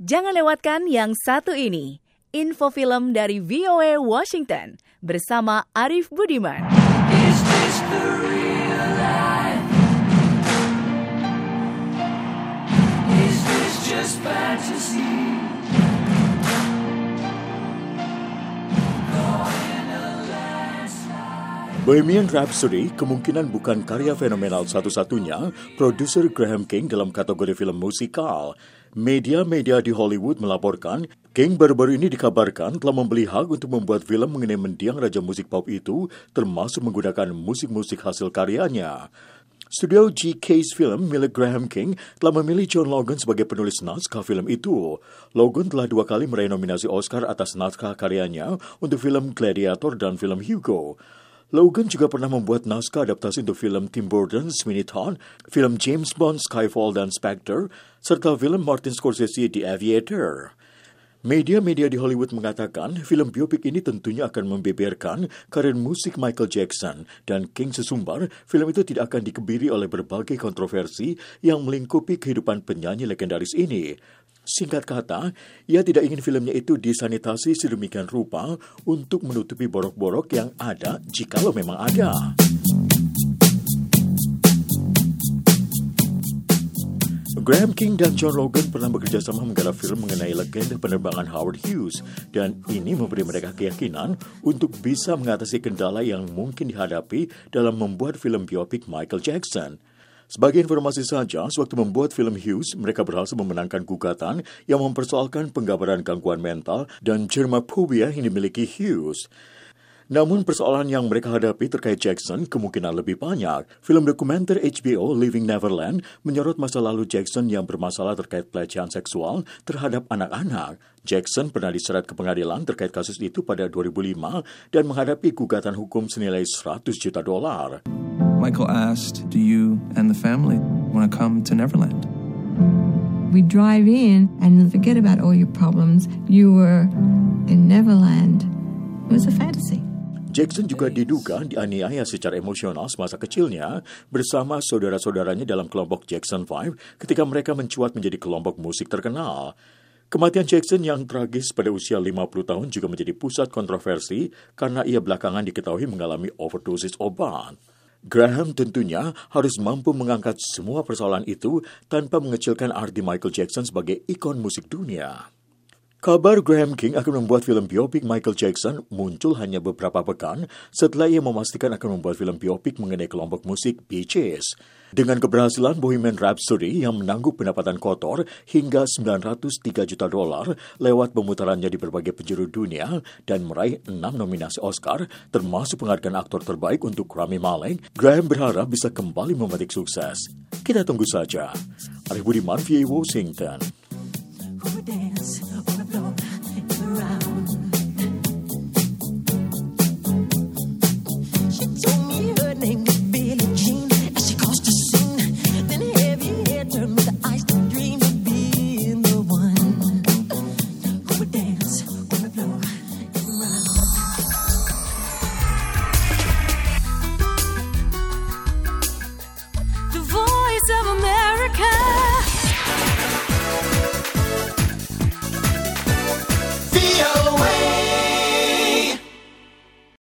Jangan lewatkan yang satu ini. Info film dari VOA Washington bersama Arif Budiman. Is this the real life? Is this just fantasy? Bohemian Rhapsody kemungkinan bukan karya fenomenal satu-satunya produser Graham King dalam kategori film musikal. Media-media di Hollywood melaporkan, King baru-baru ini dikabarkan telah membeli hak untuk membuat film mengenai mendiang raja musik pop itu, termasuk menggunakan musik-musik hasil karyanya. Studio GK's film milik Graham King telah memilih John Logan sebagai penulis naskah film itu. Logan telah dua kali meraih nominasi Oscar atas naskah karyanya untuk film Gladiator dan film Hugo. Logan juga pernah membuat naskah adaptasi untuk film Tim Burton, Sweeney Todd, film James Bond, Skyfall, dan Spectre, serta film Martin Scorsese, The Aviator. Media-media di Hollywood mengatakan film biopik ini tentunya akan membeberkan karir musik Michael Jackson dan King sesumbar film itu tidak akan dikebiri oleh berbagai kontroversi yang melingkupi kehidupan penyanyi legendaris ini. Singkat kata, ia tidak ingin filmnya itu disanitasi sedemikian rupa untuk menutupi borok-borok yang ada jikalau memang ada. Graham King dan John Logan pernah bekerja sama menggarap film mengenai legenda penerbangan Howard Hughes dan ini memberi mereka keyakinan untuk bisa mengatasi kendala yang mungkin dihadapi dalam membuat film biopik Michael Jackson. Sebagai informasi saja, sewaktu membuat film Hughes, mereka berhasil memenangkan gugatan yang mempersoalkan penggambaran gangguan mental dan germaphobia yang dimiliki Hughes. Namun persoalan yang mereka hadapi terkait Jackson kemungkinan lebih banyak. Film dokumenter HBO Living Neverland menyorot masa lalu Jackson yang bermasalah terkait pelecehan seksual terhadap anak-anak. Jackson pernah diseret ke pengadilan terkait kasus itu pada 2005 dan menghadapi gugatan hukum senilai 100 juta dolar. Michael asked, Do you and the family want to come to Neverland? We drive in and forget about all your problems. You were in Neverland. It was a fantasy. Jackson juga diduga dianiaya secara emosional semasa kecilnya bersama saudara-saudaranya dalam kelompok Jackson 5 ketika mereka mencuat menjadi kelompok musik terkenal. Kematian Jackson yang tragis pada usia 50 tahun juga menjadi pusat kontroversi karena ia belakangan diketahui mengalami overdosis obat. Graham tentunya harus mampu mengangkat semua persoalan itu tanpa mengecilkan arti Michael Jackson sebagai ikon musik dunia. Kabar Graham King akan membuat film biopik Michael Jackson muncul hanya beberapa pekan setelah ia memastikan akan membuat film biopik mengenai kelompok musik Bee. Dengan keberhasilan Bohemian Rhapsody yang menangguh pendapatan kotor hingga 903 juta dolar lewat pemutarannya di berbagai penjuru dunia dan meraih enam nominasi Oscar, termasuk penghargaan aktor terbaik untuk Rami Malek, Graham berharap bisa kembali memetik sukses. Kita tunggu saja. Arif Budiman, VA Washington. dance on the floor.